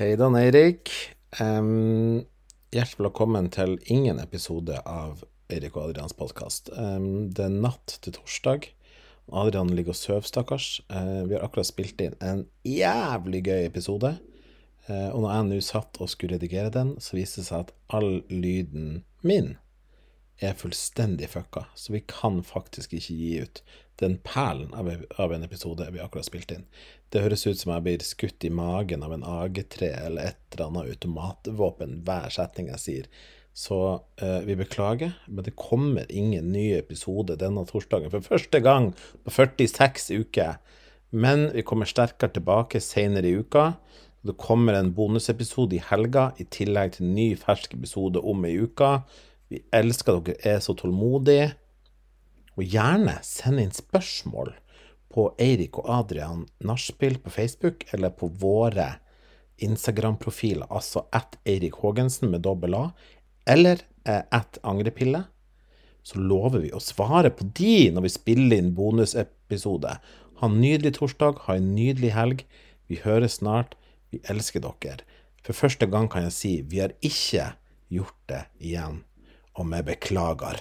Hei Dan Eirik. Um, hjertelig velkommen til ingen episode av Eirik og Adrians podkast. Um, det er natt til torsdag. Adrian ligger og sover, stakkars. Uh, vi har akkurat spilt inn en jævlig gøy episode. Uh, og når jeg nå satt og skulle redigere den, så viste det seg at all lyden min er fullstendig fucka, så vi kan faktisk ikke gi ut den perlen av, en episode vi akkurat spilt inn. Det høres ut som jeg blir skutt i magen av en AG3 eller et eller annet automatvåpen hver setning jeg sier. Så eh, vi beklager, men det kommer ingen ny episode denne torsdagen for første gang på 46 uker. Men vi kommer sterkere tilbake senere i uka. Det kommer en bonusepisode i helga, i tillegg til en ny, fersk episode om ei uke. Vi elsker at dere er så tålmodige. Og gjerne send inn spørsmål på Eirik og Adrian nachspiel på Facebook, eller på våre Instagram-profiler, altså at Eirik Haagensen med dobbel A, eller eh, at Angrepille. Så lover vi å svare på de når vi spiller inn bonusepisode. Ha en nydelig torsdag, ha en nydelig helg. Vi høres snart. Vi elsker dere. For første gang kan jeg si vi har ikke gjort det igjen. Og vi beklager.